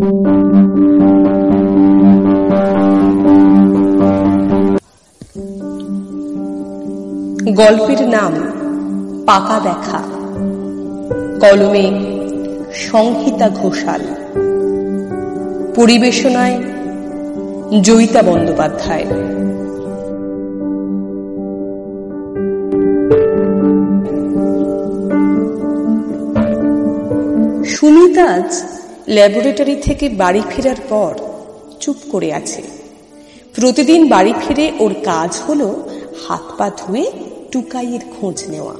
গল্পের নাম পাকা দেখা। কলমে সংহিতা ঘোষাল। পরিবেশনায় জয়িতা বন্দ্যোপাধ্যায়। সুমিতা আজ ল্যাবরেটরি থেকে বাড়ি ফেরার পর চুপ করে আছে। প্রতিদিন বাড়ি ফিরে ওর কাজ হলো হাত পা ধুয়ে টুকাইয়ের খোঁজ নেওয়া।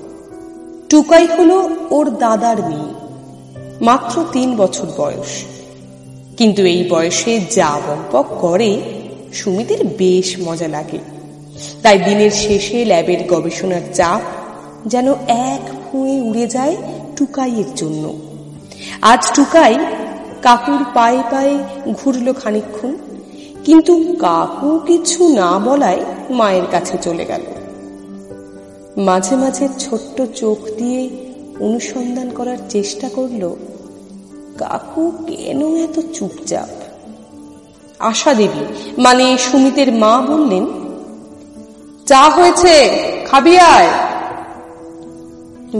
টুকাই হলো ওর দাদার মেয়ে, মাত্র তিন বছর বয়স। কিন্তু এই বয়সে যা বম্পক করে, সুমিতের বেশ মজা লাগে। তাই দিনের শেষে ল্যাবের গবেষণার চাপ যেন এক ফুঁয়ে উড়ে যায় টুকাইয়ের জন্য। আজ টুকাই কাকুর পায়ে পায়ে ঘুরল খানিক্ষণ কিন্তু কাকু কিছু না বলায় মায়ের কাছে চলে গেল। মাঝে মাঝে ছোট্ট চোখ দিয়ে অনুসন্ধান করার চেষ্টা করল, কাকু কেন এত চুপচাপ? আশা দেবী মানে সুমিতের মা বললেন, চা হয়েছে, খাবি আয়।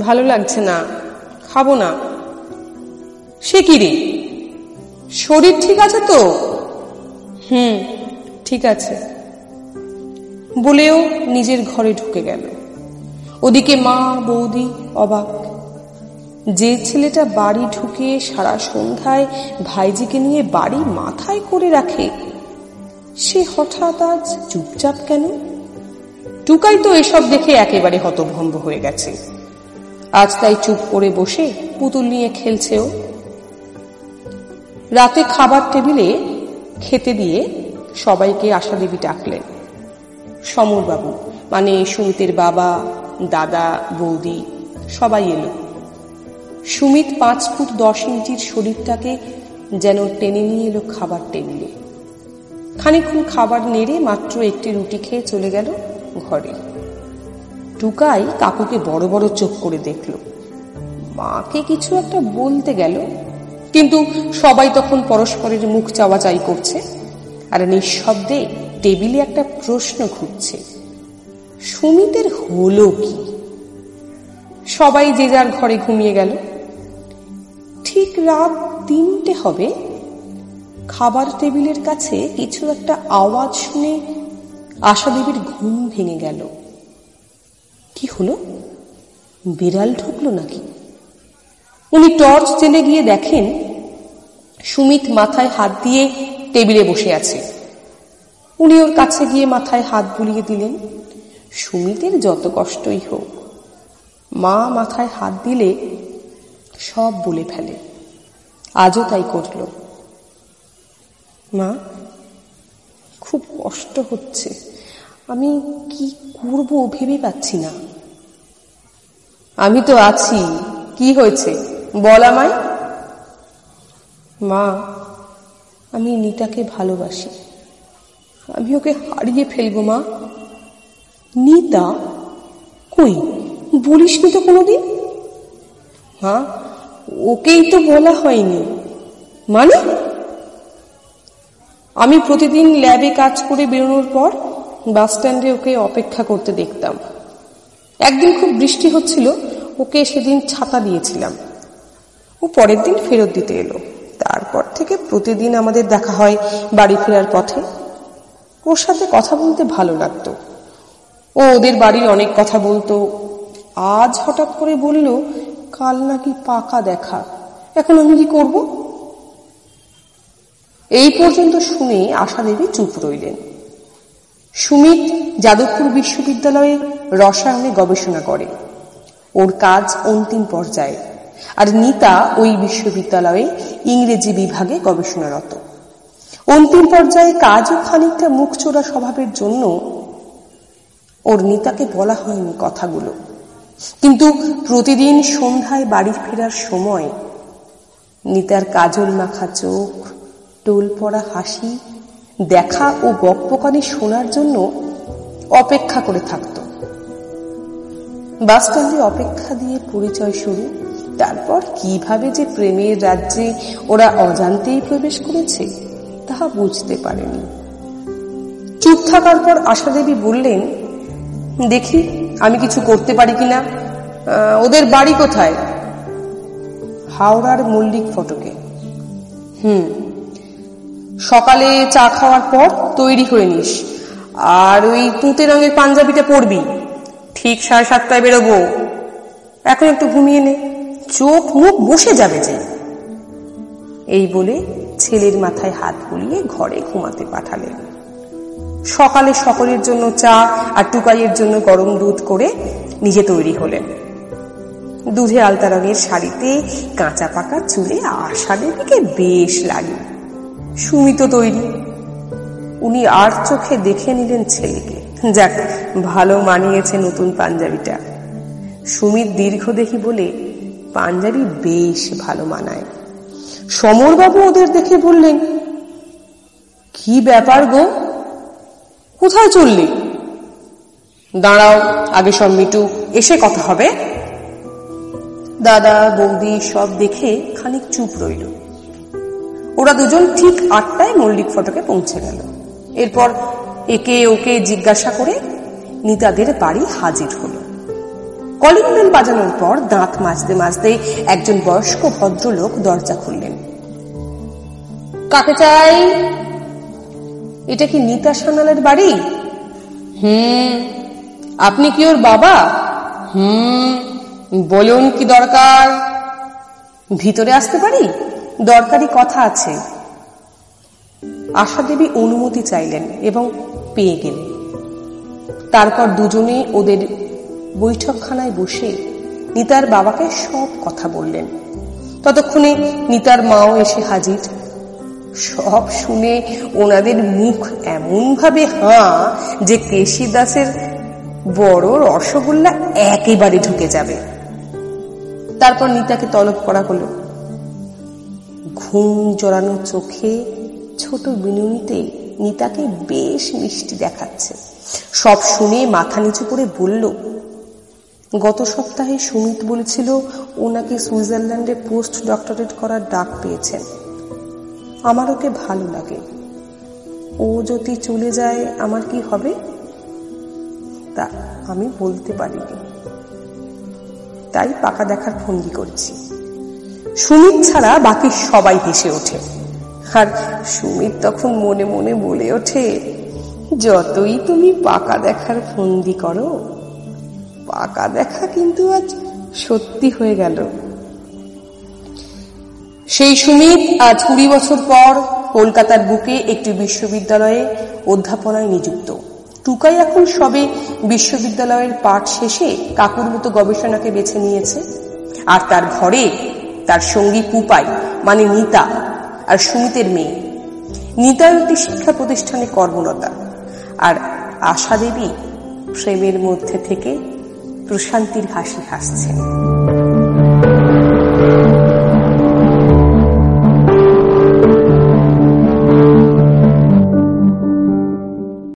ভালো লাগছে না, খাব না। সে কি রে? শরীর ঠিক আছে তো? হুম ঠিক আছে। বলেও নিজের ঘরে ঢুকে গেল। ওদিকে মা বৌদি অবাক। যে ছেলেটা বাড়ি ঢুকে সারা সন্ধ্যায় ভাইজিকে নিয়ে বাড়ি মাথায় করে রাখে সে হঠাৎ আজ চুপচাপ কেন? টুকাই তো এসব দেখে একেবারে হতভম্ব হয়ে গেছে। আজ তাই চুপ করে বসে পুতুল নিয়ে খেলছেও রাতে খাবার টেবিলে খেতে দিয়ে সবাইকে আশা দেবী ডাকলেন। সমরবাবু মানে সুমিতের বাবা, দাদা, বৌদি, সবাই এলো। সুমিত পাঁচ ফুট দশ ইঞ্চির শরীরটাকে যেন টেনে নিয়ে এলো খাবার টেবিলে। খানিক্ষণ খাবার নেড়ে মাত্র একটি রুটি খেয়ে চলে গেল ঘরে। টুকাই কাকুকে বড় বড় চোখ করে দেখল। মাকে কিছু একটা বলতে গেল। কিন্তু সবাই তখন পরস্পরের মুখ চাওয়া চাই করছে। আর নিঃশব্দে টেবিলে একটা প্রশ্ন ঘুরছে। সুমিতের হলো কি? সবাই যে যার ঘরে ঘুমিয়ে গেল। ঠিক রাত তিনটে হবে। খাবার টেবিলের কাছে কিছু একটা আওয়াজ শুনে আশাদেবীর ঘুম ভেঙে গেল। কি হলো? বিড়াল ঢুকলো নাকি? উনি টর্চ জেলে গিয়ে দেখেন সুমিত মাথায় হাত দিয়ে টেবিলে বসে আছে। উনি ওর কাছে গিয়ে মাথায় হাত বুলিয়ে দিলেন, সুমিতের যত কষ্টই হোক, মা মাথায় হাত দিলে সব বলে ফেলে। আজও তাই করল। মা, খুব কষ্ট হচ্ছে। আমি কি করব ভেবে পাচ্ছি না। আমি তো আছি, কি হয়েছে? বল আমায়। মা, আমি নিতাকে ভালোবাসি। আমি ওকে হারিয়ে ফেলব, মা। নিতা? কই? বলিসনি তো কোনোদিন? মা, ওকেই তো বলা হয়নি। মানে? আমি প্রতিদিন ল্যাবে কাজ করে বেরোনোর পর বাস স্ট্যান্ডে ওকে অপেক্ষা করতে দেখতাম। একদিন খুব বৃষ্টি হচ্ছিল, ওকে সেদিন ছাতা দিয়েছিলাম। ও পরের দিন ফেরত দিতে এলো। তারপর থেকে প্রতিদিন আমাদের দেখা হয় বাড়ি ফেরার পথে। ওর সাথে কথা বলতে ভালো লাগতো। ও ওদের বাড়ির অনেক কথা বলতো। আজ হঠাৎ করে বলল, কাল নাকি পাকা দেখা। এখন আমি কি করব? এই পর্যন্ত শুনে আশা দেবী চুপ রইলেন। সুমিত যাদবপুর বিশ্ববিদ্যালয়ে রসায়নে গবেষণা করে। ওর কাজ অন্তিম পর্যায়ে। আর নিতা ওই বিশ্ববিদ্যালয়ে ইংরেজি বিভাগে গবেষণারত। অন্তিম পর্যায়ে কাজও খানিকটা মুখচোরা স্বভাবের জন্য ওর নিতাকে বলা হয়নি কথাগুলো। কিন্তু প্রতিদিন সন্ধ্যায় বাড়ি ফেরার সময় নিতার কাজল মাখা চোখ টোল পড়া হাসি, দেখা ও বকপকানি শোনার জন্য অপেক্ষা করে থাকত। বাস অপেক্ষা দিয়ে পরিচয় শুরু তারপর কীভাবে যে প্রেমের রাজ্যে ওরা অজান্তেই প্রবেশ করেছে, তাহা বুঝতে পারেনি। চুপ থাকার পর আশা দেবী বললেন, দেখি, আমি কিছু করতে পারি কিনা? ওদের বাড়ি কোথায়? হাওড়ার মল্লিক ফটকে। হুম, সকালে চা খাওয়ার পর তৈরি হয়ে নিস, আর ওই তুঁতে রঙের পাঞ্জাবিটা পরবি। ঠিক সাড়ে সাতটায় বেরোবো। এখন একটু ঘুমিয়ে নে। চোখ মুখ বসে যাবে যে। এই বলে ছেলের মাথায় হাত বুলিয়ে ঘরে ঘুমাতে পাঠালেন। সকালে সকলের জন্য চা আর টুকাইয়ের জন্য গরম দুধ করে নিজে তৈরি হলেন। দুধে আলতা রঙের শাড়িতে কাঁচা পাকা চুলে আশা দেবীকে বেশ লাগে সুমিত তৈরি। উনি আর চোখে দেখে নিলেন ছেলেকে। যাক, ভালো মানিয়েছে নতুন পাঞ্জাবিটা। সুমিত দীর্ঘ দেখি বলে পাঞ্জাবি বেশ ভালো মানায়। সমরবাবু ওদের দেখে বললেন, কি ব্যাপার গো? কোথায় চললি? দাঁড়াও, আগে সব মিটু এসে কথা হবে। দাদা, বৌদি সব দেখে খানিক চুপ রইল। ওরা দুজন ঠিক আটটায় মল্লিক ফটকে পৌঁছে গেল। এরপর একে ওকে জিজ্ঞাসা করে নিতাদের বাড়ি হাজির হলো। কলিং বেল বাজানোর পর দাঁত মাজতে মাজতে একজন বয়স্ক ভদ্রলোক দরজা খুললেন। কাকে চাই? এটা কি নিতা সানালের বাড়ি? হুম, আপনি কি ওর বাবা? হুম, বলুন কি দরকার? ভিতরে আসতে পারি? দরকারি কথা আছে। আশা দেবী অনুমতি চাইলেন এবং পেয়ে গেলেন। তারপর দুজনে ওদের বৈঠকখানায় বসে নিতার বাবাকে সব কথা বললেন। ততক্ষণে নিতার মাও এসে হাজির। সব শুনে ওনাদের মুখ এমন ভাবে হাঁ যে কেশি দাসের বড় রসগোল্লা একেবারে ঢুকে যাবে। তারপর নিতাকে তলব করা হলো। ঘুম জড়ানো চোখে ছোট বিনুনিতে নিতাকে বেশ মিষ্টি দেখাচ্ছে। সব শুনে মাথা নিচু করে বলল গত সপ্তাহে সুমিত বলেছিল ও নাকি সুইজারল্যান্ডে পোস্ট ডক্টরেট করার ডাক পেয়েছেন। আমার ওকে ভালো লাগে। ও যদি চলে যায়, আমার কি হবে? তা আমি বলতে পারিনি। তাই পাকা দেখার ফন্দি করছি। সুমিত ছাড়া বাকি সবাই হেসে ওঠে। আর সুমিত তখন মনে মনে বলে ওঠে, যতই তুমি পাকা দেখার ফন্দি করো পাকা দেখা কিন্তু আজ সত্যি হয়ে গেল। সেই সুমিত আজ কুড়ি বছর পর কলকাতার বুকে একটি বিশ্ববিদ্যালয়ে অধ্যাপনায় নিযুক্ত। টুকাই এখন সবে বিশ্ববিদ্যালয়ের পাঠ শেষে কাকুর মতো গবেষণাকে বেছে নিয়েছে। আর তার ঘরে তার সঙ্গী পুপাই মানে নিতা, আর সুমিতের মেয়ে। নিতার একটি শিক্ষা প্রতিষ্ঠানে কর্মরতা। আর আশা দেবী প্রেমের মধ্যে থেকে প্রশান্তির হাসি হাসছেন